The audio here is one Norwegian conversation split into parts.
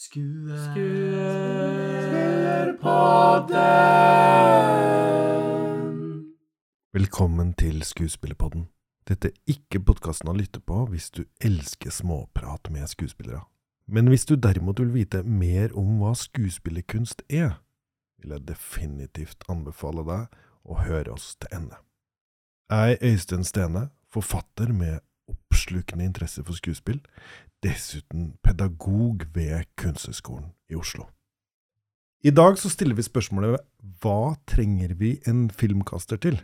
Skue... Skuespillerpodden. Velkommen til Skuespillerpodden. Dette er ikke podkasten å lytte på hvis du elsker småprat med skuespillere. Men hvis du derimot vil vite mer om hva skuespillerkunst er, vil jeg definitivt anbefale deg å høre oss til ende. Jeg er Øystein Stene, forfatter med oppslukende interesse for skuespill, dessuten pedagog ved Kunsthøgskolen i Oslo. I dag så stiller vi spørsmålet hva trenger vi en filmkaster til?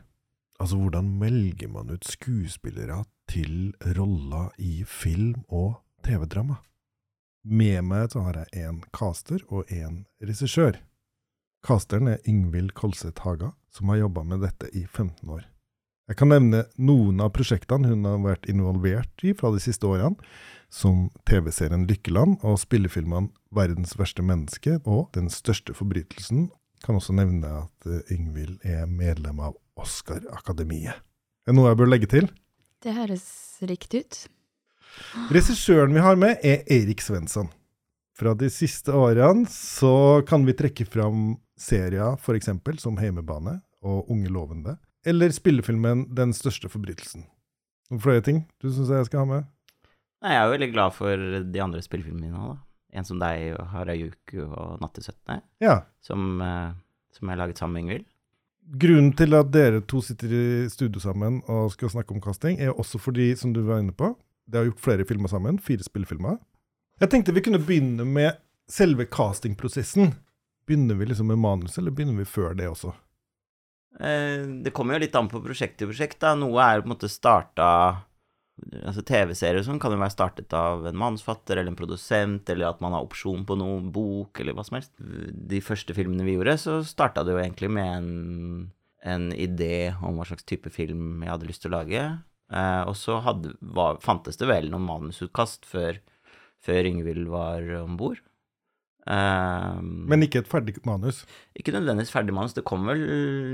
Altså, hvordan velger man ut skuespillere til roller i film og TV-drama? Med meg så har jeg en caster og en regissør. Casteren er Ingvild Kolseth Haga, som har jobba med dette i 15 år. Jeg kan nevne noen av prosjektene hun har vært involvert i fra de siste årene, som TV-serien Lykkeland og spillefilmene Verdens verste menneske og Den største forbrytelsen. Jeg Kan også nevne at Yngvild Ingvild er medlem av Oscar-akademiet. Er det noe jeg bør legge til? Det høres riktig ut. Regissøren vi har med, er Eirik Svensson. Fra de siste årene så kan vi trekke fram serier f.eks. som Heimebane og Unge lovende, eller spillefilmen Den største forbrytelsen. Noen flere ting du syns jeg skal ha med? Nei, jeg er jo veldig glad for de andre spillefilmene mine òg, da. En som deg, og Harajuku og Natt til 17., Ja. som, eh, som jeg har laget sammen med Ingvild. Grunnen til at dere to sitter i studio sammen og skal snakke om casting, er også fordi, som du var inne på, det har gjort flere filmer sammen. Fire spillefilmer. Jeg tenkte vi kunne begynne med selve castingprosessen. Begynner vi liksom med manus, eller begynner vi før det også? Eh, det kommer jo litt an på prosjekt til prosjekt, da. Noe er på en måte starta Altså TV-serier og sånn kan jo være startet av en manusfatter eller en produsent, eller at man har opsjon på noe bok, eller hva som helst. De første filmene vi gjorde, så starta det jo egentlig med en, en idé om hva slags type film jeg hadde lyst til å lage. Eh, og så hadde, var, fantes det vel noen manusutkast før, før Ingvild var om bord. Eh, Men ikke et ferdig manus. ikke nødvendigvis ferdig manus, det kom vel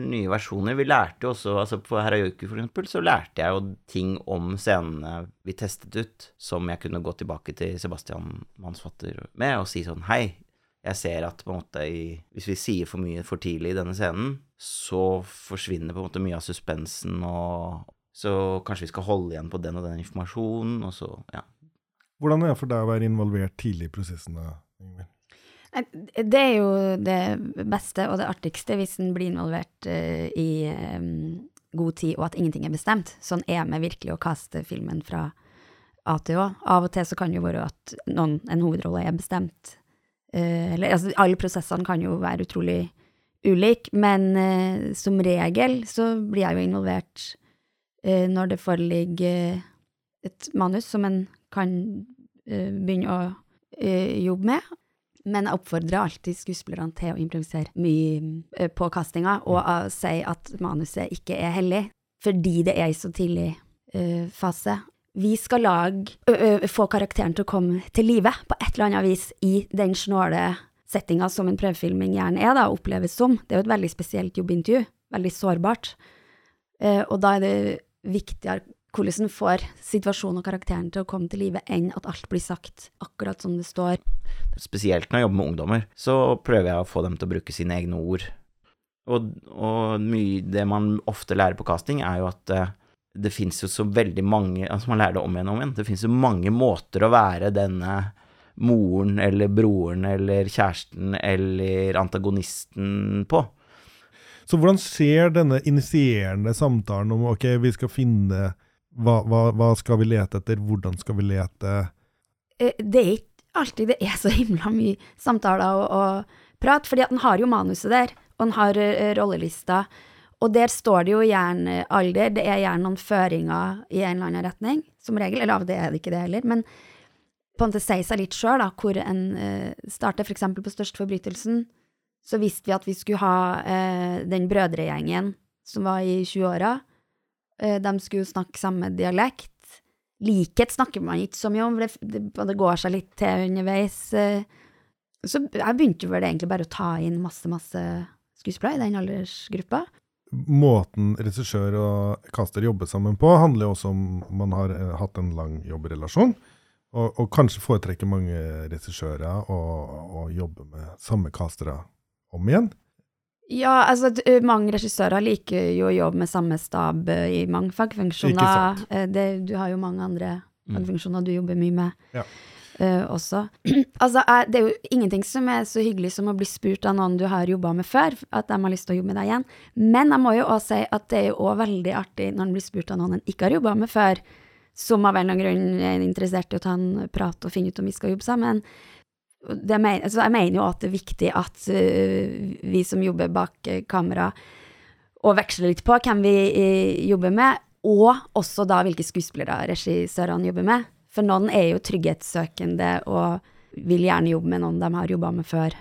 nye versjoner. Vi lærte jo også, altså på Harajuku for eksempel, så lærte jeg jo ting om scenene vi testet ut, som jeg kunne gå tilbake til Sebastian, Mansfatter med, og si sånn hei, jeg ser at på en måte i, hvis vi sier for mye for tidlig i denne scenen, så forsvinner på en måte mye av suspensen, og så kanskje vi skal holde igjen på den og den informasjonen, og så, ja. Hvordan er det for deg å være involvert tidlig i prosessen? da, Ingvild? Det er jo det beste og det artigste hvis en blir involvert uh, i um, god tid, og at ingenting er bestemt. Sånn er vi virkelig å kaste filmen fra A til Å. Av og til så kan det jo være at noen, en hovedrolle er bestemt. Uh, eller, altså, alle prosessene kan jo være utrolig ulike, men uh, som regel så blir jeg jo involvert når det foreligger et manus som en kan begynne å jobbe med. Men jeg oppfordrer alltid skuespillerne til å improvisere mye eh, på castinga, og å si at manuset ikke er hellig, fordi det er i så tidlig uh, fase. Vi skal lage, ø, ø, få karakteren til å komme til live på et eller annet vis i den snåle settinga som en prøvefilming gjerne er, da, oppleves som. Det er jo et veldig spesielt jobbintervju, veldig sårbart. Eh, og da er det viktigere hvordan en får situasjonen og karakteren til å komme til live, enn at alt blir sagt akkurat som det står. spesielt når jeg jobber med ungdommer, så prøver jeg å få dem til å bruke sine egne ord. Og, og mye det man ofte lærer på casting, er jo at eh, det fins jo så veldig mange Altså man lærer det om igjen og om igjen. Det fins jo mange måter å være denne moren eller broren eller kjæresten eller antagonisten på. Så hvordan ser denne initierende samtalen om ok, vi skal finne hva, hva, hva skal vi lete etter, hvordan skal vi lete? Eh, Det er ikke alltid det er så himla mye samtaler og, og prat, fordi at en har jo manuset der, og en har uh, rollelista, og der står det jo gjerne alder, det er gjerne noen føringer i en eller annen retning, som regel, eller av det er det ikke det heller, men på en måte si seg litt sjøl, da, hvor en eh, starter, eksempel på Største forbrytelsen, så visste vi at vi skulle ha eh, den brødregjengen som var i 20-åra. Eh, de skulle snakke samme dialekt. Likhet snakker man ikke så mye om, for det, det, går seg litt til underveis. eh. Så jeg begynte vel egentlig bare å ta inn masse, masse skuespillere i den aldersgruppa. Måten regissør og caster jobber sammen på, handler jo også om man har eh, hatt en lang jobbrelasjon. Og, og kanskje foretrekker mange regissører å jobbe med samme castere om igjen. Ja, altså mange regissører liker jo å jobbe med samme stab i mange fagfunksjoner. Ikke. Eh, Det, du har jo mange andre Mm. fagfunksjoner du jobber mye med Ja. Uh, også. altså, det er jo ingenting som er så hyggelig som å bli spurt av noen du har jobba med før, at de har lyst til å jobbe med deg igjen. Men jeg må jo også si at det er jo også veldig artig når en blir spurt av noen en ikke har jobba med før, som av en eller annen grunn er interessert i å ta en prat og finne ut om vi skal jobbe sammen. Det men, altså jeg mener jo at det er viktig at øh, vi som jobber bak øh, kamera, og veksler litt på hvem vi øh, jobber med, og også da hvilke skuespillere regissørene jobber med. For noen er jo trygghetssøkende og vil gjerne jobbe med noen de har jobba med før.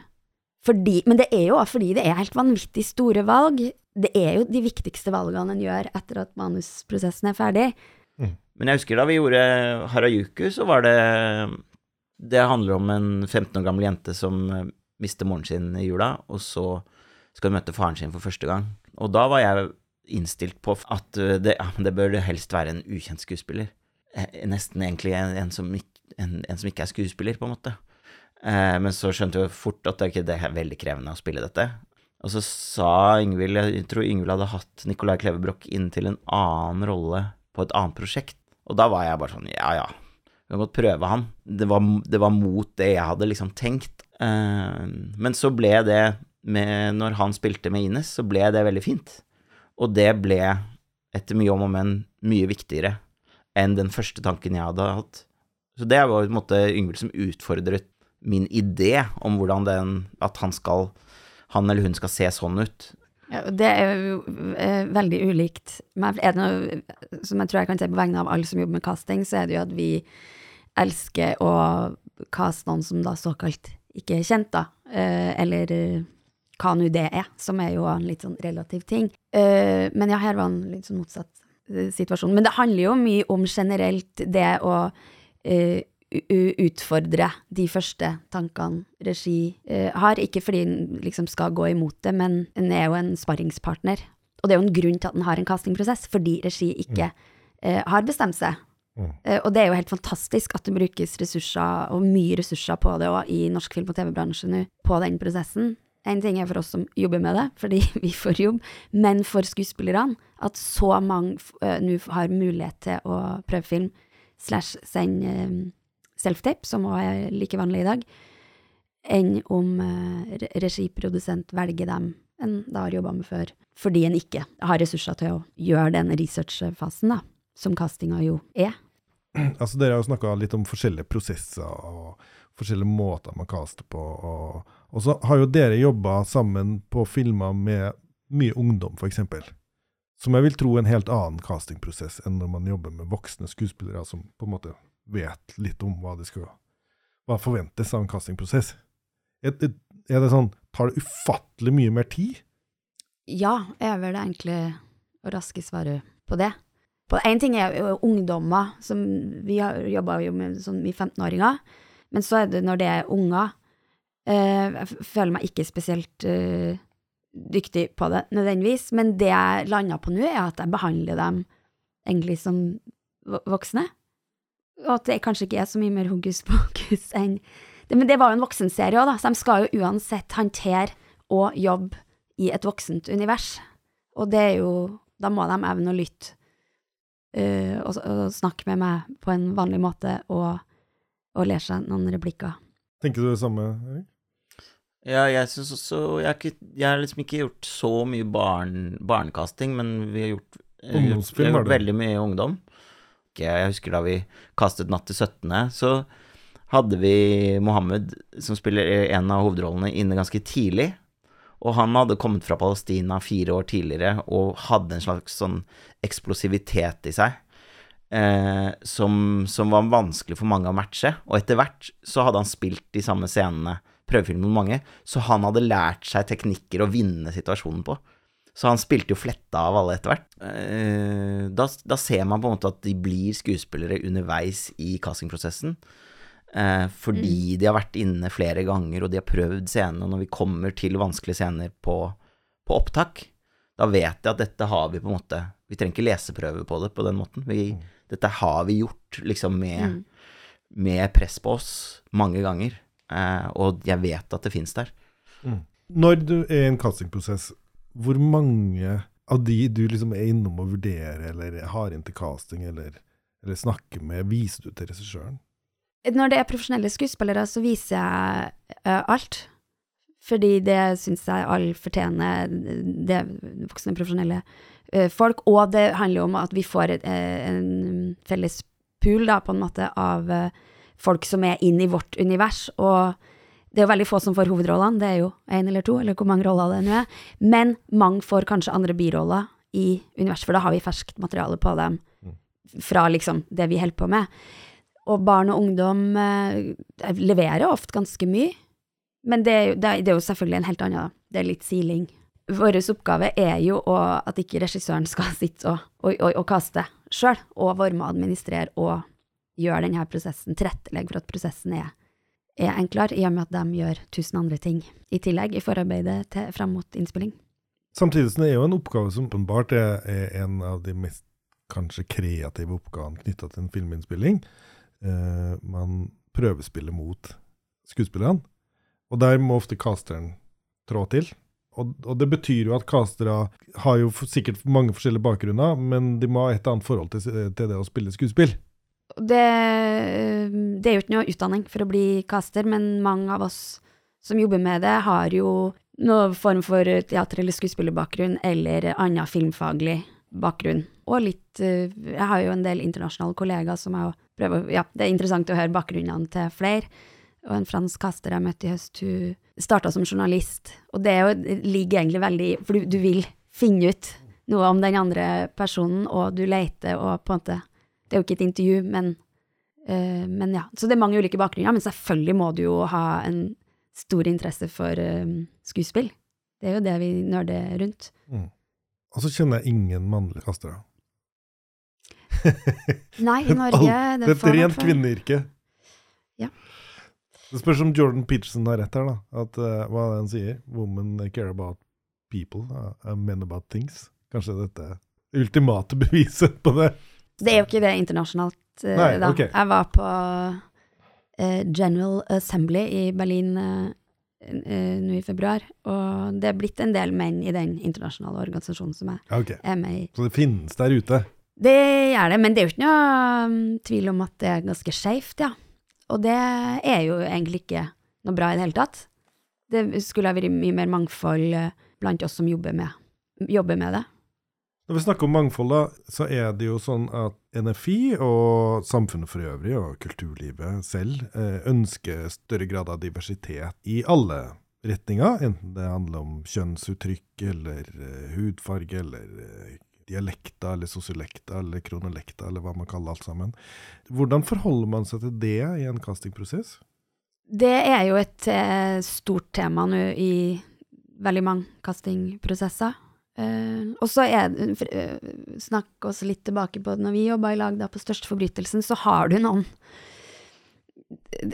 Fordi, men det er jo også fordi det er helt vanvittig store valg. Det er jo de viktigste valgene en gjør etter at manusprosessen er ferdig. Men jeg husker da vi gjorde Harajuku, så var det Det handler om en 15 år gammel jente som eh, mister moren sin i jula, og så skal hun møte faren sin for første gang. Og da var jeg innstilt på at eh, det, ja, det bør helst være en ukjent skuespiller. Eh, Nesten egentlig en, en, som, en, en som ikke er skuespiller, på en måte. Eh, men så skjønte jeg fort at det ikke er veldig krevende å spille dette. Og så sa Ingvild Jeg tror Ingvild hadde hatt Nicolai Klevebrok inn til en annen rolle på et annet prosjekt. Og da var jeg bare sånn Ja, ja. Vi måtte prøve han. Det var, det var mot det jeg hadde liksom tenkt. Eh, men så ble det med Når han spilte med Ines, så ble det veldig fint. Og det ble, etter mye om og men, mye viktigere enn den første tanken jeg hadde hatt. Så det var på en måte Yngvild som utfordret min idé om hvordan den At han skal Han eller hun skal se sånn ut. Ja, det er jo eh, veldig ulikt. Men er det noe som jeg tror jeg kan si på vegne av alle som jobber med casting, så er det jo at vi elsker å caste noen som da såkalt ikke er kjent, da. Eh, eller eh, hva nå det er, som er jo en litt sånn relativ ting. Eh, men ja, her var en litt sånn motsatt eh, situasjon. Men det handler jo mye om generelt det å eh, utfordre de første tankene regi eh, har. Ikke fordi en liksom skal gå imot det, men en er jo en sparringspartner. Og det er jo en grunn til at en har en castingprosess, fordi regi ikke eh, har bestemt seg. Mm. Eh, og det er jo helt fantastisk at det brukes ressurser, og mye ressurser på det òg, i norsk film- og TV-bransje nå, på den prosessen. En ting er for oss som jobber med det, fordi vi får jobb, men for skuespillerne, at så mange nå har mulighet til å prøve film, slash sende self-tape, som også er like vanlig i dag, enn om eh, regiprodusent velger dem en da har jobba med før, fordi en ikke har ressurser til å gjøre den researchfasen, da, som castinga jo er. Altså, dere har jo snakka litt om forskjellige prosesser og forskjellige måter man caster på. Og, og så har jo dere jobba sammen på filmer med mye ungdom, f.eks. Som jeg vil tro er en helt annen castingprosess enn når man jobber med voksne skuespillere som på en måte vet litt om hva det skal hva forventes av en castingprosess. Er, er det sånn Tar det ufattelig mye mer tid? Ja, er vel det enkle raske svaret på det. Én ting er jo ungdommer, som vi har jobba jo med sånn i 15-åringer, men så er det når det er unger. eh, jeg føler meg ikke spesielt eh, dyktig på det nødvendigvis, men det jeg landa på nå, er at jeg behandler dem egentlig som voksne. Og at det kanskje ikke er så mye mer hokus pokus enn det, Men det var jo en voksenserie òg, da, så de skal jo uansett håndtere og jobbe i et voksent univers. Og det er jo Da må de evne å lytte uh, og, og snakke med meg på en vanlig måte og, og lære seg noen replikker. Tenker du det samme, Erik? Ja, jeg syns også Jeg har, ikke, jeg har liksom ikke gjort så mye barn, barnekasting, men vi har gjort, eh, har har gjort veldig mye ungdom. Jeg husker da vi kastet Natt til 17., så hadde vi Mohammed, som spiller en av hovedrollene, inne ganske tidlig. Og han hadde kommet fra Palestina fire år tidligere og hadde en slags sånn eksplosivitet i seg. Eh, som, som var vanskelig for mange å matche. Og etter hvert så hadde han spilt de samme scenene, prøvefilmen med mange, så han hadde lært seg teknikker å vinne situasjonen på. Så han spilte jo fletta av alle etter hvert. Eh, da, da ser man på en måte at de blir skuespillere underveis i castingprosessen. fordi fordi de har vært inne flere ganger, og de har prøvd scenene. Og når vi kommer til vanskelige scener på, på opptak, da vet jeg at dette har vi på en måte Vi trenger ikke leseprøve på det på den måten. Vi, Dette har vi gjort liksom med, Mm. med press på oss mange ganger. Eh, og jeg vet at det fins der. Når du er i en castingprosess, hvor mange av de du liksom er innom og vurderer, eller har inn til casting, eller, eller snakker med, viser du til regissøren? Når det er profesjonelle skuespillere, så viser jeg uh, alt. Fordi det syns jeg alle fortjener, det voksne, profesjonelle uh, folk. Og det handler jo om at vi får et, eh, en felles pool, da, på en måte, av uh, folk som er inn i vårt univers. Og det er jo veldig få som får hovedrollene, det er jo én eller to, eller hvor mange roller det nå er. Men mange får kanskje andre biroller i universet, for da har vi ferskt materiale på dem fra liksom det vi holder på med. Og barn og ungdom eh, leverer ofte ganske mye, men det er, jo, det, er, jo selvfølgelig en helt annen, da. Det er litt siling. Vår oppgave er jo å, at ikke regissøren skal sitte og, og, og, og kaste sjøl, og være med å administrere og gjøre denne prosessen, tilrettelegge for at prosessen er, er enklere, i og med at de gjør tusen andre ting i tillegg i forarbeidet til, fram mot innspilling. Samtidig som det er jo en oppgave som åpenbart er, er en av de mest kanskje kreative oppgavene knytta til en filminnspilling. Eh, man prøvespiller mot skuespillerne, og der må ofte casteren trå til. Og, og det betyr jo at castere har jo sikkert mange forskjellige bakgrunner, men de må ha et annet forhold til, til det å spille skuespill. Det, det er jo ikke noe utdanning for å bli caster, men mange av oss som jobber med det, har jo noen form for teater- eller skuespillerbakgrunn, eller annen filmfaglig bakgrunn. Og litt eh, Jeg har jo en del internasjonale kollegaer som jeg prøver Ja, det er interessant å høre bakgrunnene til flere. Og en fransk caster jeg møtte i høst, hun starta som journalist. Og det, jo, ligger egentlig veldig i For du, du vil finne ut noe om den andre personen, og du leter og på en måte Det er jo ikke et intervju, men, uh, men ja. Så det er mange ulike bakgrunner. Men selvfølgelig må du jo ha en stor interesse for uh, skuespill. Det er jo det vi nerder rundt. Og så kjenner jeg ingen mannlige kastere. Nei, i Norge Det er et rent kvinneyrke. Ja. Det spørs om Jordan Peterson har rett her, da. At, uh, hva er det han sier? Women care about people, uh, men about things. Kanskje dette ultimate beviset på det. Det er jo ikke det internasjonalt, uh, Nei, da. Okay. Jeg var på uh, General Assembly i Berlin eh, nå i februar, og det er blitt en del menn i den internasjonale organisasjonen som jeg okay. er med i. Så det finnes der ute. Det gjør det, men det er jo ikke noe um, tvil om at det er ganske skeivt, ja. Og det er jo egentlig ikke noe bra i det hele tatt. Det skulle ha vært mye mer mangfold blant oss som jobber med, jobber med det. Når vi snakker om mangfold, da, så er det jo sånn at NFI og samfunnet for øvrig, og kulturlivet selv, eh, ønsker større grad av diversitet i alle retninger. Enten det handler om kjønnsuttrykk, eller eh, hudfarge, eller eh, dialekter, eller sosiolekter, eller kronolekter, eller hva man kaller alt sammen. Hvordan forholder man seg til det i en castingprosess? Det er jo et stort tema nå i veldig mange castingprosesser. Eh, og så for, eh, Snakk oss litt tilbake på når vi jobba i lag da på Største forbrytelsen, så har du noen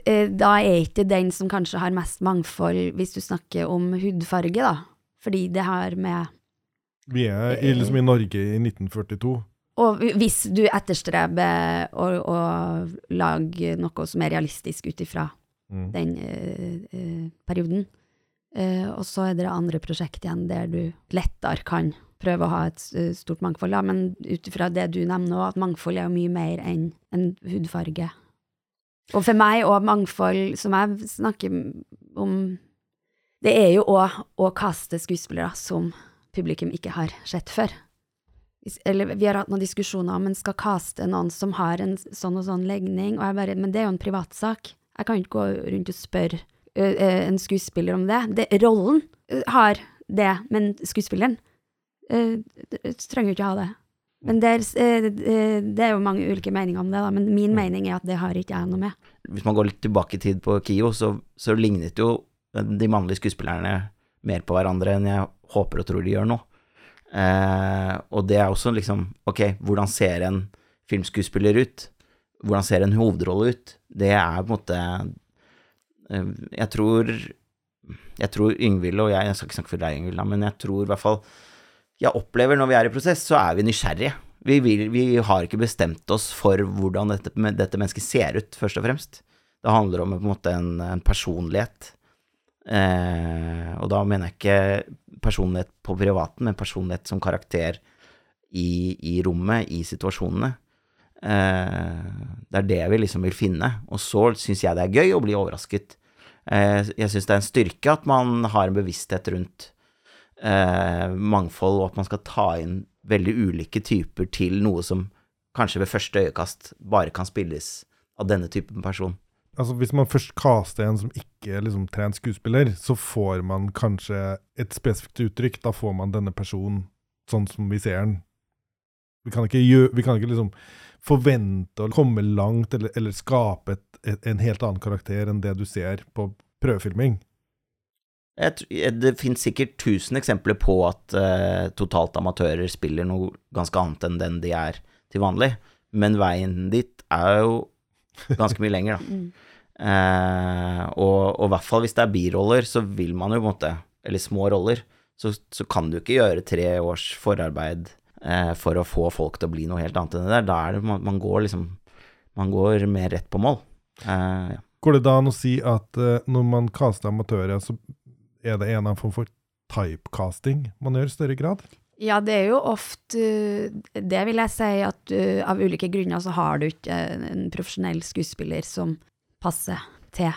eh, Da er ikke den som kanskje har mest mangfold, hvis du snakker om hudfarge, da. Fordi det har med Vi er liksom i Norge i 1942. Og hvis du etterstreber å, å lage noe som er realistisk ut ifra Mm. den eh, eh, perioden. Eh, og så er det andre prosjekt igjen der du lettere kan prøve å ha et eh, stort mangfold, Ja, men ut ifra det du nevner òg, at mangfold er jo mye mer enn en hudfarge. Og for meg, og mangfold som jeg snakker om, det er jo òg å kaste skuespillere som publikum ikke har sett før. Eller vi har hatt noen diskusjoner om en skal kaste noen som har en sånn og sånn legning, og jeg bare, men det er jo en privatsak. Jeg kan ikke gå rundt og spørre en skuespiller om det. det rollen ø, har det, men skuespilleren trenger jo ikke ha det. Men det er, det er jo mange ulike meninger om det, da, men min mening er at det har ikke jeg noe med. Hvis man går litt tilbake i tid på KIO, så, så lignet jo de mannlige skuespillerne mer på hverandre enn jeg håper og tror de gjør nå. Eh, og det er også liksom Ok, hvordan ser en filmskuespiller ut? Hvordan ser en hovedrolle ut? Det er på en måte eh, Jeg tror Jeg tror Yngvild og jeg Jeg skal ikke snakke for deg, Yngvild, men jeg tror i hvert fall Jeg opplever når vi er i prosess, så er vi nysgjerrige. vi, vil, vi har ikke bestemt oss for hvordan dette, dette, mennesket ser ut, først og fremst. Det handler om en en, en personlighet. Eh, og da mener jeg ikke personlighet på privaten, men personlighet som karakter i, i rommet, i situasjonene. Eh, det er det vi liksom vil finne. Og så syns jeg det er gøy å bli overrasket. Eh, jeg syns det er en styrke at man har en bevissthet rundt eh, mangfold, og at man skal ta inn veldig ulike typer til noe som kanskje ved første øyekast bare kan spilles av denne typen person. Altså Hvis man først caster en som ikke er liksom trent skuespiller, så får man kanskje et spesifikt uttrykk. Da får man denne personen sånn som vi ser den. Vi kan ikke, gjøre, vi kan ikke liksom forvente å komme langt eller, eller skape et, et, en helt annen karakter enn det du ser på prøvefilming. Jeg, det finnes sikkert tusen eksempler på at uh, totalt amatører spiller noe ganske annet enn den de er til vanlig, men veien dit er jo ganske mye lenger, da. uh, og i hvert fall hvis det er biroller, så vil man jo på en måte Eller små roller, så, så kan du ikke gjøre tre års forarbeid for å få folk til å bli noe helt annet enn det der. Da er det man, man går liksom Man går mer rett på mål. ja. Går det da an å si at når man caster amatører, så er det en form for typecasting man gjør i større grad? Ja, det er jo ofte Det vil jeg si at uh, av ulike grunner så har du ikke en profesjonell skuespiller som passer til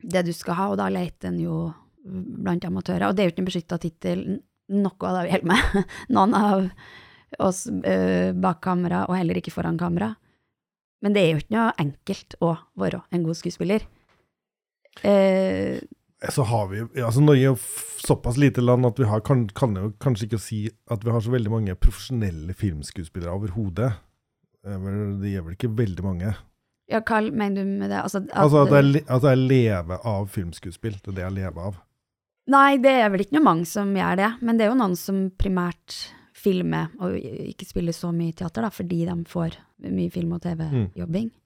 det du skal ha, og da leter en jo blant amatører. Og det er jo ikke en beskytta tittel, noe av det vi holder med. Noen av oss uh, bak kamera, og heller ikke foran kamera. Men det er jo ikke noe enkelt å være en god skuespiller. Uh, så har vi altså Norge er jo såpass lite land at vi har, kan, kan jo kanskje ikke si at vi har så veldig mange profesjonelle filmskuespillere overhodet. De er vel ikke veldig mange. Ja, hva mener du med det? Altså, at, altså at, jeg, at jeg lever av filmskuespill. Det er det jeg lever av. Nei, det er vel ikke noe mange som gjør det. Men det er jo noen som primært filmer og ikke spiller så mye teater, da, fordi de får mye film- og TV-jobbing. Mm.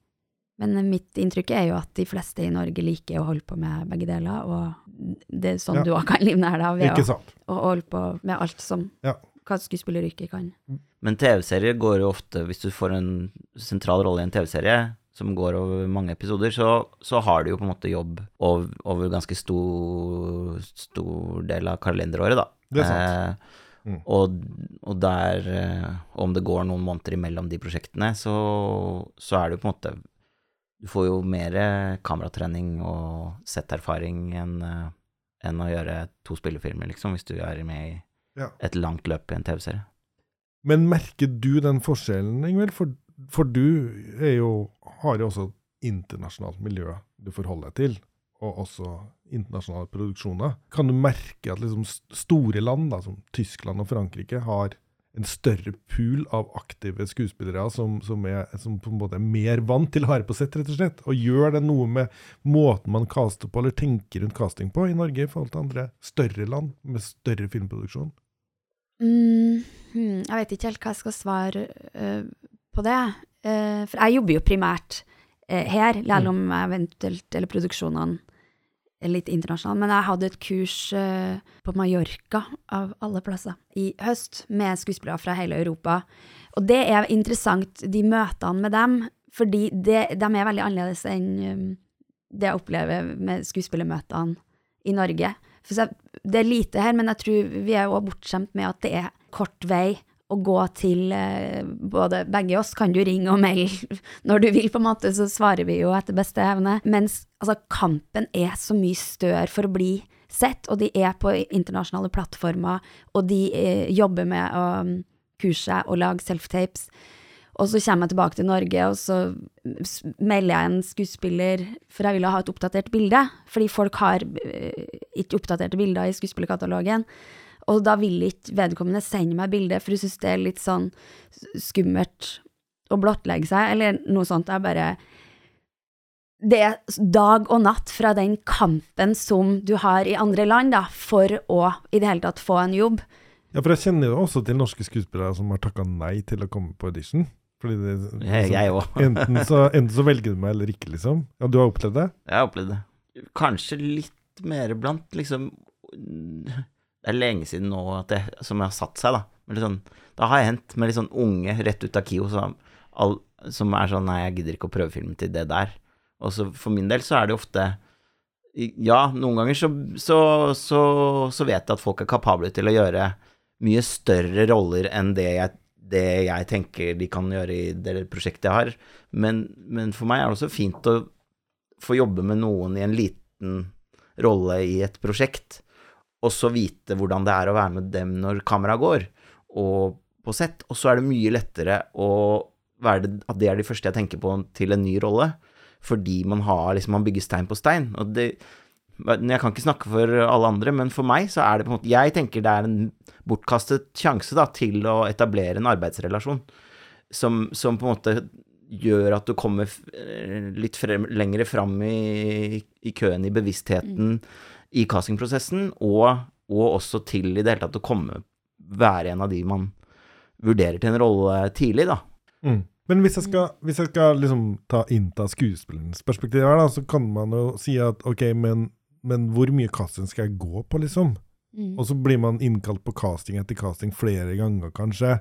Men mitt inntrykk er jo at de fleste i Norge liker å holde på med begge deler, og det er sånn ja. du òg kan livnære deg ved å, å, holde på med alt som ja. hva skuespilleryrket kan. Men TV-serier går jo ofte, hvis du får en sentral rolle i en TV-serie som går over mange episoder, så, så, har du jo på en måte jobb over, over ganske stor, stor, del av kalenderåret, da. Det er sant. Eh, mm. Og, og, der, eh, om det går noen måneder imellom de prosjektene, så, så er det jo på en måte du får jo mer kameratrening og setterfaring enn en å gjøre to spillefilmer, liksom, hvis du er med i ja. et langt løp i en TV-serie. Men merker du den forskjellen, Ingvild? For, for, du jo, har jo også internasjonalt miljø du forholder deg til, og også internasjonale produksjoner. Kan du merke at liksom store land, da, som Tyskland og Frankrike, har en større pool av aktive skuespillere som, som, er, som, på en måte er mer vant til å være på sett, rett og slett. Og gjør det noe med måten man caster på, eller tenker rundt casting på, i Norge i forhold til andre større land med større filmproduksjon? Mm, hmm, jeg vet ikke helt hva jeg skal svare uh, på det. Uh, for jeg jobber jo primært uh, her, selv om jeg eventuelt eller produksjonene litt internasjonale, men jeg hadde et kurs uh, på Mallorca, av alle plasser, i høst, med skuespillere fra hele Europa. Og det er interessant, de møtene med dem, fordi det, de er veldig annerledes enn det jeg opplever med skuespillermøtene i Norge. For det er lite her, men jeg tror vi er òg bortskjemt med at det er kort vei å gå til eh, både begge oss kan du ringe og melde når du vil, på en måte, så svarer vi jo etter beste evne. Mens altså, kampen er så mye større for å bli sett, og de er på internasjonale plattformer, og de eh, jobber med å um, kurse og lage self-tapes. Og så kommer jeg tilbake til Norge, og så melder jeg en skuespiller, for jeg ville ha et oppdatert bilde, fordi folk har eh, ikke oppdaterte bilder i skuespillerkatalogen. Og da vil ikke vedkommende sende meg bilde, for hun syns det er litt sånn skummelt å blottlegge seg, eller noe sånt. Jeg bare Det er dag og natt fra den kampen som du har i andre land, da, for å i det hele tatt få en jobb. Ja, for jeg kjenner jo også til norske skuespillere som har takka nei til å komme på audition. Fordi det, liksom, jeg òg. enten, enten, så velger du meg eller ikke, liksom. Ja, du har opplevd det? Jeg har opplevd det. Kanskje litt mer blant liksom Det er lenge siden nå det, som har satt seg, da. Sånn, da har jeg hendt med litt sånn unge rett ut av KIO som, all, som er sånn Nei, jeg gidder ikke å prøvefilme til det der. Og så for min del så er det ofte Ja, noen ganger så, så, så, så vet jeg at folk er kapable til å gjøre mye større roller enn det jeg, det jeg tenker de kan gjøre i det prosjektet jeg har. Men, men for meg er det også fint å få jobbe med noen i en liten rolle i et prosjekt, og så vite hvordan det er å være med dem når kameraet går, og på sett. Og så er det mye lettere å være det, at det er de første jeg tenker på til en ny rolle, fordi man har liksom, man bygger stein på stein. Og det Jeg kan ikke snakke for alle andre, men for meg så er det på en måte Jeg tenker det er en bortkastet sjanse da, til å etablere en arbeidsrelasjon som, som på en måte gjør at du kommer litt frem, lengre fram i, i, køen i bevisstheten i castingprosessen, og, og, også til i det hele tatt å komme være en av de man vurderer til en rolle tidlig, da. Mm. Men hvis jeg skal, hvis jeg skal liksom ta innta skuespillerens perspektiv her, da, så kan man jo si at ok, men, men hvor mye casting skal jeg gå på, liksom? Mm. Og så blir man innkalt på casting etter casting flere ganger, kanskje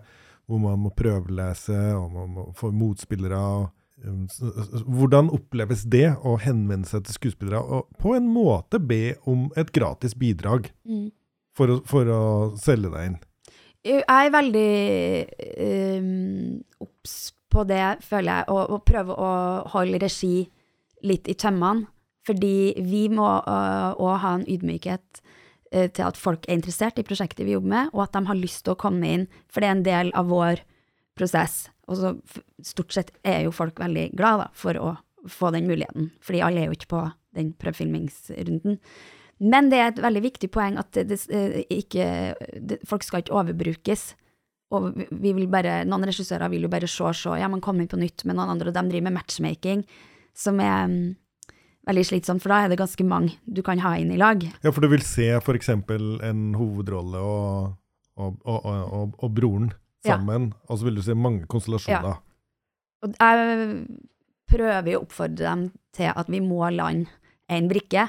hvor man må prøvelese, og man må få motspillere. Um, hvordan oppleves det å henvende seg til skuespillere og på en måte be om et gratis bidrag mm. for, å, for, å, selge deg inn? Jeg er veldig um, på det, føler jeg, og, og prøver å holde regi litt i tømmene. Fordi vi må òg uh, ha en ydmykhet Eh, til at folk er interessert i prosjektet vi jobber med, og at de har lyst til å komme inn, for det er en del av vår prosess. Og så stort sett er jo folk veldig glad da, for å få den muligheten, fordi alle er jo ikke på den prøvefilmingsrunden. Men det er et veldig viktig poeng at det, det, eh, ikke, det, folk skal ikke overbrukes. Og bare, noen regissører vil jo bare se, se, ja, man kommer på nytt, med noen andre, og de driver med matchmaking, som er um, veldig slitsomt, for da er det ganske mange du kan ha inn i lag. Ja, for du vil se f.eks. en hovedrolle og, og, og, og broren sammen, ja. og så vil du si mange konstellasjoner. Ja. Og jeg prøver å oppfordre dem til at vi må lande én brikke,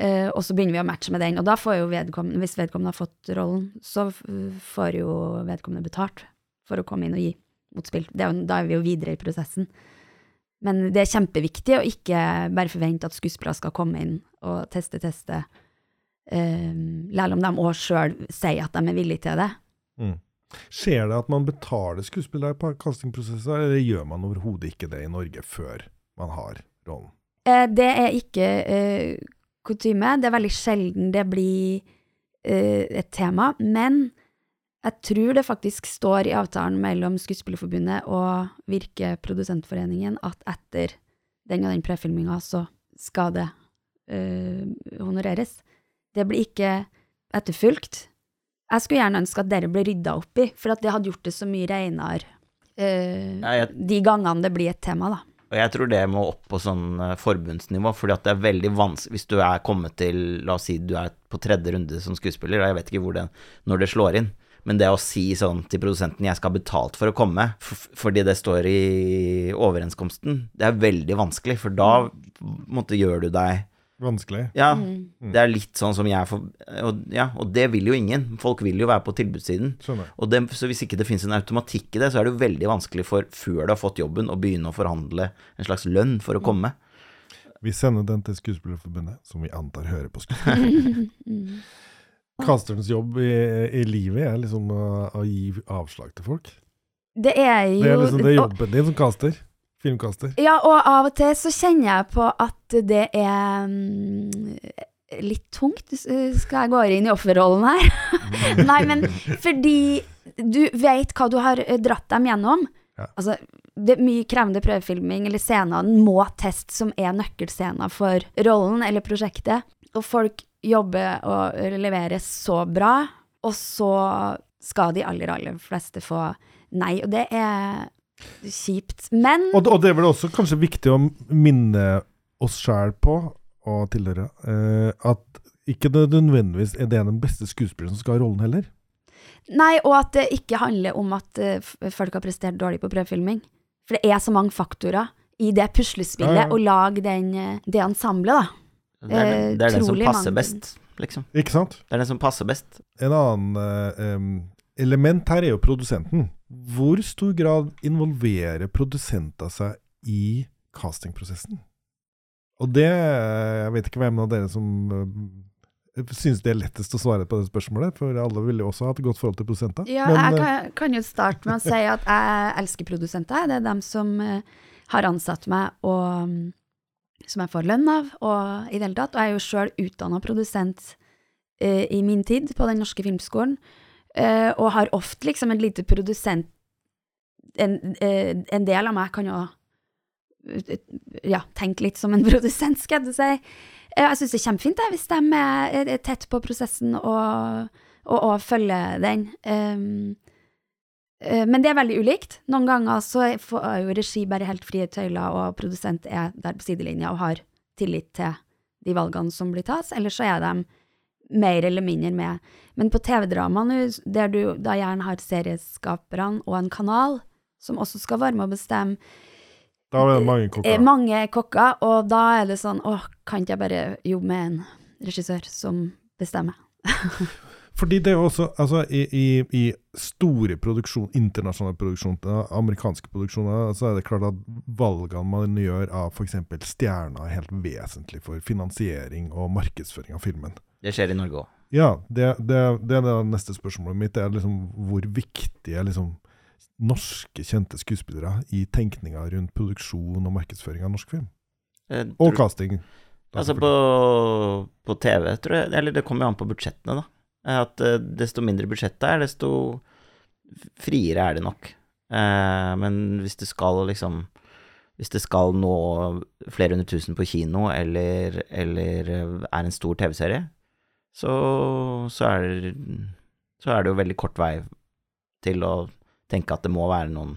uh, og så begynner vi å matche med den. Og da får jo vedkommende, hvis vedkommende har fått rollen, så får jo vedkommende betalt for å komme inn og gi motspill. Er jo, da er vi jo videre i prosessen. Men det er kjempeviktig å ikke bare forvente at skuespillere skal komme inn og teste, teste, um, om de òg sjøl sier at de er villige til det. Mm. Skjer det at man betaler skuespillere på castingprosesser, eller gjør man overhodet ikke det i Norge før man har rollen? Eh, det er ikke eh, kutyme. Det er veldig sjelden det blir eh, et tema. Men jeg tror det faktisk står i avtalen mellom Skuespillerforbundet og Virke Produsentforeningen at etter den og den prefilminga så skal det eh, honoreres. Det blir ikke etterfulgt. Jeg skulle gjerne ønske at dere ble rydda opp i, for at det hadde gjort det så mye reinere uh, ja, jeg... de gangene det blir et tema, da. Og jeg tror det må opp på sånn uh, forbundsnivå, fordi at det er veldig vanskelig Hvis du er kommet til La oss si du er på tredje runde som skuespiller, jeg vet ikke hvor det, når det slår inn, men det å si sånn til produsenten 'jeg skal ha betalt for å komme', fordi det står i overenskomsten, det er veldig vanskelig, for da måtte gjør du deg Vanskelig. Ja. Mm. Det er litt sånn som jeg får og, ja, og det vil jo ingen. Folk vil jo være på tilbudssiden. Det, så hvis ikke det finnes en automatikk i det, så er det jo veldig vanskelig for, før du har fått jobben, å begynne å forhandle en slags lønn for å mm. komme. Vi sender den til Skuespillerforbundet, som vi antar hører på Skuespillerforbundet. Casterens jobb i, i, livet er liksom å, å, gi avslag til folk. Det er jo Det er liksom det er jobben din som caster. Filmcaster. Ja, og av og til så kjenner jeg på at det er um, litt tungt. Skal jeg gå inn i offerrollen her? Nei, men fordi du vet hva du har eh, dratt dem gjennom. Ja. Altså, det er mye krevende prøvefilming eller scener den må teste som er nøkkelscener for rollen eller prosjektet. Og folk jobber og leverer så bra, og så skal de aller, aller fleste få nei. Og det er kjipt. Men Og, og det er vel også kanskje viktig å minne oss sjæl på, og tilhøre, eh, at ikke det nødvendigvis er det den beste skuespilleren som skal ha rollen heller. Nei, og at det ikke handler om at uh, folk har prestert dårlig på prøvefilming. For det er så mange faktorer i det puslespillet, ja, ja. lage den, eh, det ensemblet, da. Det er, Eh, det er den som passer mange- best, liksom. Ikke sant? Det er den som passer best. En annen eh, em, element her er jo produsenten. Hvor stor grad involverer produsenter seg i castingprosessen? Og det Jeg vet ikke hvem av dere som synes det er lettest å svare på det spørsmålet, for alle vil jo også ha et godt forhold til produsenter. Ja, Men, jeg eh, kan, kan jo starte med å si at jeg elsker produsenter. Det er dem som eh, har ansatt meg, og mm, som jeg får lønn av, og i det hele tatt. Og jeg er jo sjøl utdanna produsent eh, i min tid på Den norske filmskolen, eh, og har ofte liksom en lite produsent En, uh, en del av meg kan jo uh, ja, tenke litt som en produsent, skal jeg si. Jeg syns det er kjempefint hvis de er tett på prosessen og og, og følger den. Um, men det er veldig ulikt. Noen ganger så får jo regi bare helt frie tøyler, og produsent er der på sidelinja og har tillit til de valgene som blir tatt, eller så er de mer eller mindre med. Men på TV-drama nå, der du da gjerne har serieskaperne og en kanal, som også skal være med å bestemme Da er det mange eh, kokker. mange kokker, og da er det sånn åh, kan ikke jeg bare jobbe med en regissør som bestemmer? Fordi det er jo også altså, i, i, i store produksjon, internasjonale produksjoner, amerikanske produksjoner, så er det klart at valgene man gjør av f.eks. stjerner, er helt vesentlig for finansiering og markedsføring av filmen. Det skjer i Norge òg. Ja, det, det, det er det neste spørsmålet mitt. Det er liksom hvor viktig er liksom norske kjente skuespillere i tenkninga rundt produksjon og markedsføring av norsk film? Og casting. Altså på, på TV, tror jeg Eller det kommer jo an på budsjettene, da. At eh, desto mindre budsjettet er, desto friere er det nok. Eh, men hvis det skal liksom Hvis det skal nå flere hundre tusen på kino, eller, eller eh, er en stor TV-serie, så, så, er så er det jo veldig kort vei til å tenke at det må være noen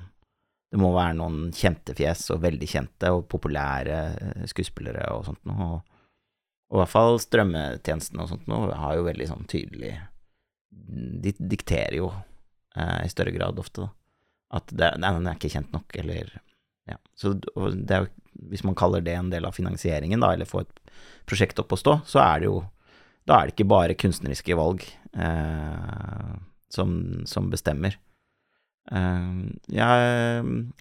det må være noen kjente fjes, og veldig kjente og populære eh, skuespillere og sånt noe. Og, og i hvert fall strømmetjenestene og sånt noe har jo veldig sånn tydelig De dikterer jo eh, i større grad ofte, da. At den er ikke kjent nok, eller Ja. Så det er jo Hvis man kaller det en del av finansieringen, da, eller få et prosjekt opp å stå, så er det jo Da er det ikke bare kunstneriske valg eh, som, som bestemmer. Uh, jeg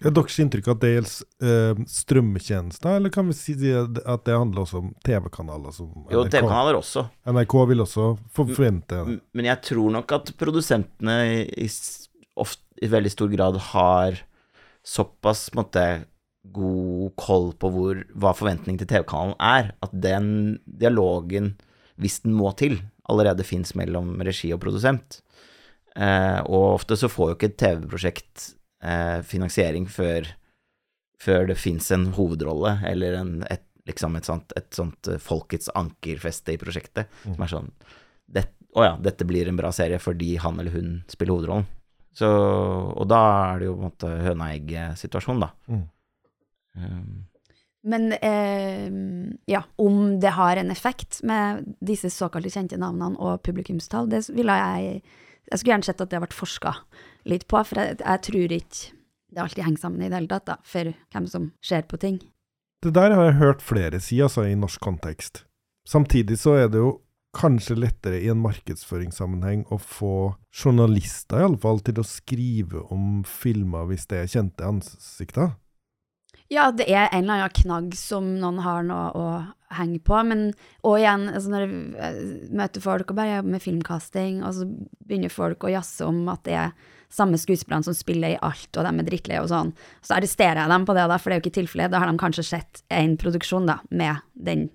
Er deres inntrykk at det gjelder eh, strømmetjenester, eller kan vi si at det handler også om TV-kanaler? Jo, TV-kanaler også. NRK vil også forvente det. Men jeg tror nok at produsentene i, ofte, i veldig stor grad har såpass måtte, god koll på hvor, hva forventningen til TV-kanalen er, at den dialogen, hvis den må til, allerede fins mellom regi og produsent. Eh, og ofte så får jo ikke et TV-prosjekt eh, finansiering før, før det fins en hovedrolle, eller en, et, liksom et sånt, et sånt eh, folkets ankerfeste i prosjektet, som er sånn det, Å ja, dette blir en bra serie fordi han eller hun spiller hovedrollen. Så, og da er det jo på en måte høna-egg-situasjon, da. Mm. Um, Men eh, ja, om det har en effekt med disse såkalte kjente navnene og publikumstall, det ville jeg Jeg skulle gjerne sett at det ble forska litt på, for jeg, jeg tror ikke det alltid henger sammen i det hele tatt, da, for hvem som ser på ting. Det der har jeg hørt flere si, altså, i norsk kontekst. Samtidig så er det jo kanskje lettere i en markedsføringssammenheng å få journalister, iallfall, til å skrive om filmer hvis det er kjente ansikter. Ja, det er en eller annen knagg som noen har noe å henge på, men og igjen, altså når jeg møter folk og bare jobber med filmkasting, og så begynner folk å jazze om at det er samme skuespillerne som spiller i alt, og de er drittleie og sånn, så arresterer jeg dem på det, da, for det er jo ikke tilfellet. Da har de kanskje sett en produksjon da, med den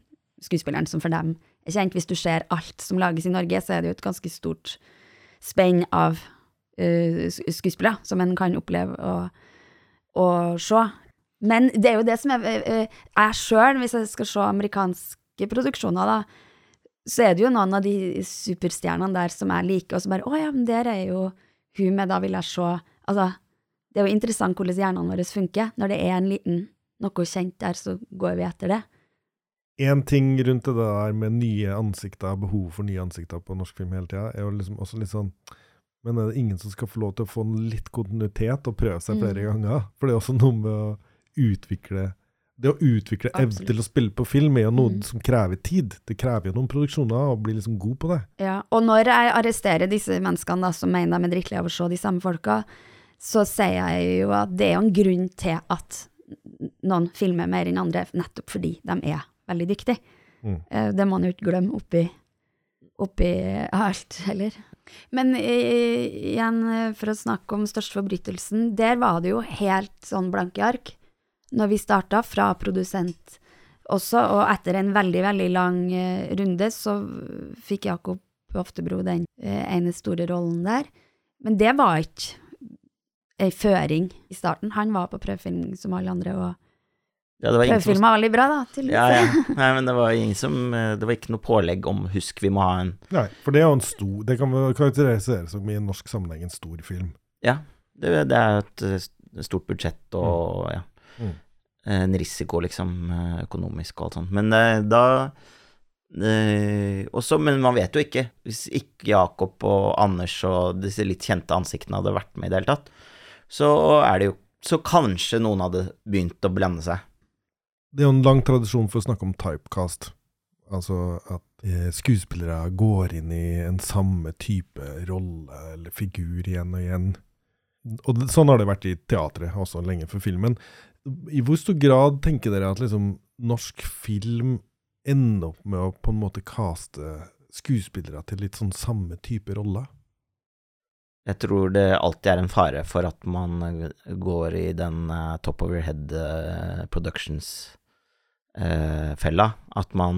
skuespilleren som for dem er kjent. Hvis du ser alt som lages i Norge, så er det jo et ganske stort spenn av uh, skuespillere som en kan oppleve å, å se. Men det er jo det som er eh, Jeg sjøl, hvis jeg skal se amerikanske produksjoner, da, så er det jo noen av de superstjernene der som jeg liker, og som bare Å ja, men der er jo hun med, da vil jeg se Altså, det er jo interessant hvordan hjernene våre funker. Når det er en liten noe kjent der, så går vi etter det. En ting rundt det der med nye ansikter, behov for nye ansikter på norsk film hele tida, er jo liksom også litt sånn Men er det ingen som skal få lov til å få litt kontinuitet og prøve seg flere Mm. ganger? For det er også noe med å utvikle Det å utvikle evne til å spille på film er jo noe Mm. som krever tid. Det krever jo noen produksjoner å bli liksom god på det. Ja, og når jeg arresterer disse menneskene da, som mener de er drittlei av å se de samme folka, så sier jeg jo at det er jo en grunn til at noen filmer mer enn andre, nettopp fordi de er veldig dyktige. Mm. Eh, Det må man jo ikke glemme oppi, oppi alt heller. Men igjen, eh, for å snakke om største forbrytelsen, der var det jo helt sånn blanke ark når vi starta, fra produsent også, og etter en veldig, veldig lang eh, runde, så fikk Jakob Oftebro den eh, ene store rollen der. Men det var ikke ei føring i starten. Han var på prøvefilming som alle andre, og Ja, det var veldig bra, da. Til Ja, ja. Nei, men det var ingen som eh, Det var ikke noe pålegg om 'husk, vi må ha en Nei, for det er jo en stor Det kan karakteriseres som i en norsk sammenheng en stor film. Ja, det, det er et stort budsjett og ja. Mm. En risiko, liksom, eh, økonomisk og alt sånt. Men eh, da eh, også, Men man vet jo ikke. Hvis ikke Jakob og Anders og disse litt kjente ansiktene hadde vært med i det hele tatt, så er det jo Så kanskje noen hadde begynt å blande seg. Det er jo en lang tradisjon for å snakke om typecast. Altså at skuespillere går inn i en samme type rolle eller figur igjen og igjen. Og sånn har det vært i teatret også lenge før filmen. I hvor stor grad tenker dere at liksom norsk film ender opp med å på en måte kaste skuespillere til litt sånn samme type rolle? Jeg tror det alltid er en fare for at man eh, går i den uh, top of your head eh, productions-fella. at man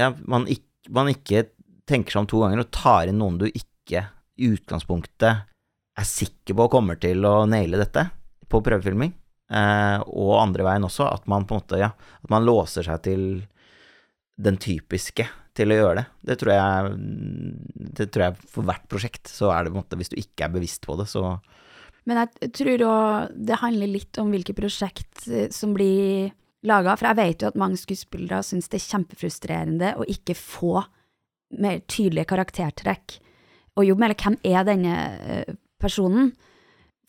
ja, man, ikk, man ikke tenker seg om to ganger og tar inn noen du ikke i utgangspunktet er sikker på kommer til å naile dette på prøvefilming. Eh, og andre veien også, at man på en måte, ja, at man låser seg til den typiske til å gjøre det. Det tror jeg Det tror jeg for hvert prosjekt, så er det på en måte Hvis du ikke er bevisst på det, så Men jeg tror òg det handler litt om hvilke prosjekt eh, som blir laga. For jeg vet jo at mange skuespillere syns det er kjempefrustrerende å ikke få mer tydelige karaktertrekk Og jo. Eller hvem er denne eh, personen?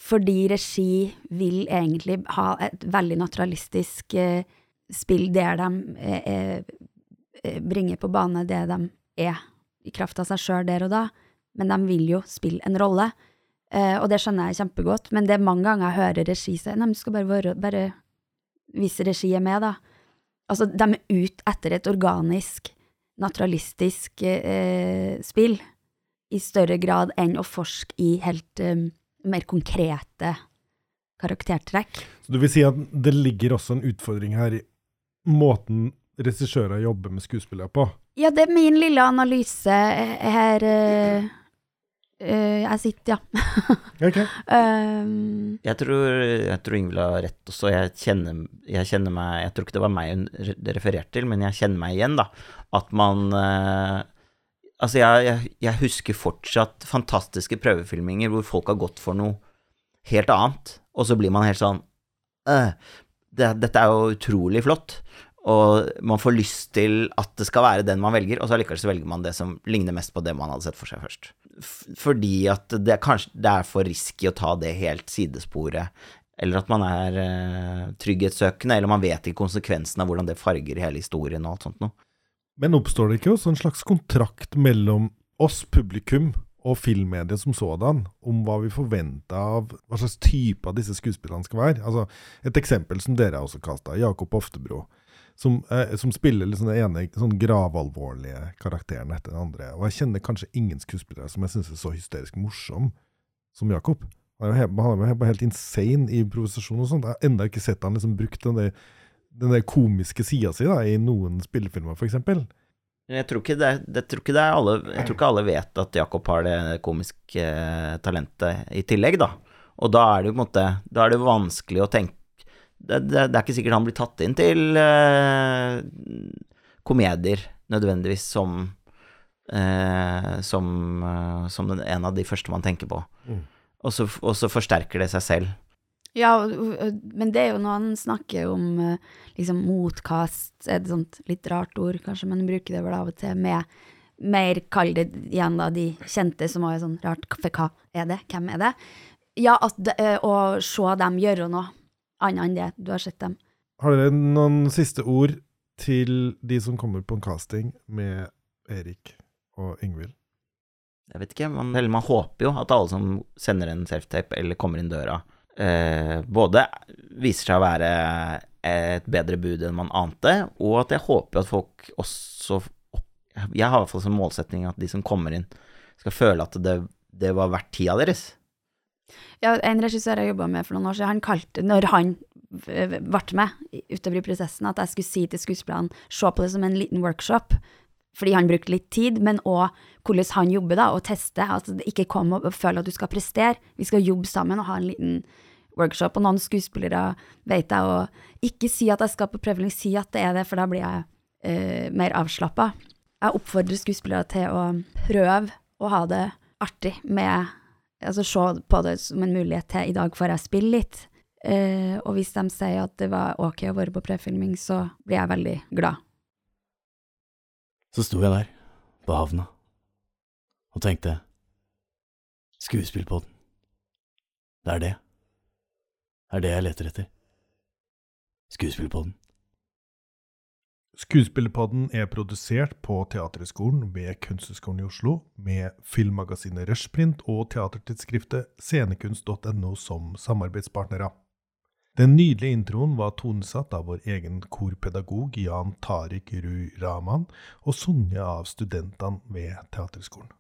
Fordi regi vil egentlig ha et veldig naturalistisk eh, spill der de eh, eh, bringer på bane det de er, i kraft av seg sjøl der og da. Men de vil jo spille en rolle. Eh, og det skjønner jeg kjempegodt, men det er mange ganger jeg hører regi si Nei, du skal bare, være, bare vise regi er med, da. Altså, de er ute etter et organisk, naturalistisk eh, spill, i større grad enn å forske i helt eh, mer konkrete karaktertrekk. Så du vil si at det ligger også en utfordring her i måten regissører jobber med skuespillere på? Ja, det er min lille analyse her Uh, eh, Jeg sitter, ja. okay. Um, Jeg tror, jeg tror Ingvild har rett også. Jeg kjenner, jeg kjenner meg Jeg tror ikke det var meg hun refererte til, men jeg kjenner meg igjen, da. At man eh, Altså, jeg, jeg, jeg husker fortsatt fantastiske prøvefilminger hvor folk har gått for noe helt annet, og så blir man helt sånn «Øh, det, Dette er jo utrolig flott. Og man får lyst til at det skal være den man velger, og så allikevel så velger man det som ligner mest på det man hadde sett for seg først. Fordi at det er kanskje det er for risky å ta det helt sidesporet, eller at man er eh, trygghetssøkende, eller man vet ikke konsekvensen av hvordan det farger hele historien og alt sånt noe. Men oppstår det ikke også en slags kontrakt mellom oss, publikum, og filmmediet som sådan, om hva vi forventer av hva slags type av disse skuespillerne skal være? Altså, Et eksempel som dere også kasta, Jakob Oftebro, som, eh, som spiller liksom den ene sånn gravalvorlige karakteren etter den andre. Og jeg kjenner kanskje ingen skuespillere som jeg syns er så hysterisk morsom som Jakob. Han er jo helt, helt, helt insane i improvisasjon og sånt. Jeg har enda ikke sett han liksom brukt den der, den der komiske sida si i noen spillefilmer, f.eks. Jeg tror ikke det, jeg tror ikke det er alle Jeg tror ikke alle vet at Jakob har det komiske eh, talentet i tillegg, da. Og da er det jo på en måte Da er det vanskelig å tenke Det, det, det er ikke sikkert han blir tatt inn til eh, komedier nødvendigvis som eh, som, eh, som den, en av de første man tenker på. Mm. Og, så, og så forsterker det seg selv. Ja, men det er jo noe han snakker om eh, liksom motkast, et sånt litt rart ord kanskje, men bruker det vel av og til med mer, kall det igjen da, de kjente som var sånn rart, for hva er det, hvem er det? Ja, at eh, å se dem gjøre noe annet enn det du har sett dem. Har dere noen siste ord til de som kommer på en casting med Erik og Ingvild? Jeg vet ikke, man, eller man håper jo at alle som sender en self-tape eller kommer inn døra, både viser seg å være et bedre bud enn man ante, og at jeg håper at folk også Jeg har i hvert fall som målsetning at de som kommer inn, skal føle at det, det var verdt tida deres. Ja, en regissør jeg jobba med for noen år siden, han kalte, når han ble med utover i prosessen, at jeg skulle si til skuespillerne se på det som en liten workshop, fordi han brukte litt tid, men òg hvordan han jobber, da, og teste. Altså, ikke kom og føle at du skal prestere. Vi skal jobbe sammen og ha en liten workshop. Og noen skuespillere vet jeg, og ikke si at jeg skal på prøveling, si at det er det, for da blir jeg uh, mer avslappa. Jeg oppfordrer skuespillere til å prøve å ha det artig med Altså se på det som en mulighet til i dag får jeg spille litt. Uh, og hvis de sier at det var ok å være på prefilming, så blir jeg veldig glad. Så sto jeg der, på havna, og tenkte Skuespillpodden. Det er det. Det er det jeg leter etter. Skuespillpodden. Skuespillpodden er produsert på Teaterhøgskolen ved Kunsthøgskolen i Oslo, med filmmagasinet Rushprint og teatertidsskriftet scenekunst.no som samarbeidspartnere. Den nydelige introen var tonesatt av vår egen korpedagog Jan Tariq Ru Rahman, og sunget av studentene ved Teaterhøgskolen.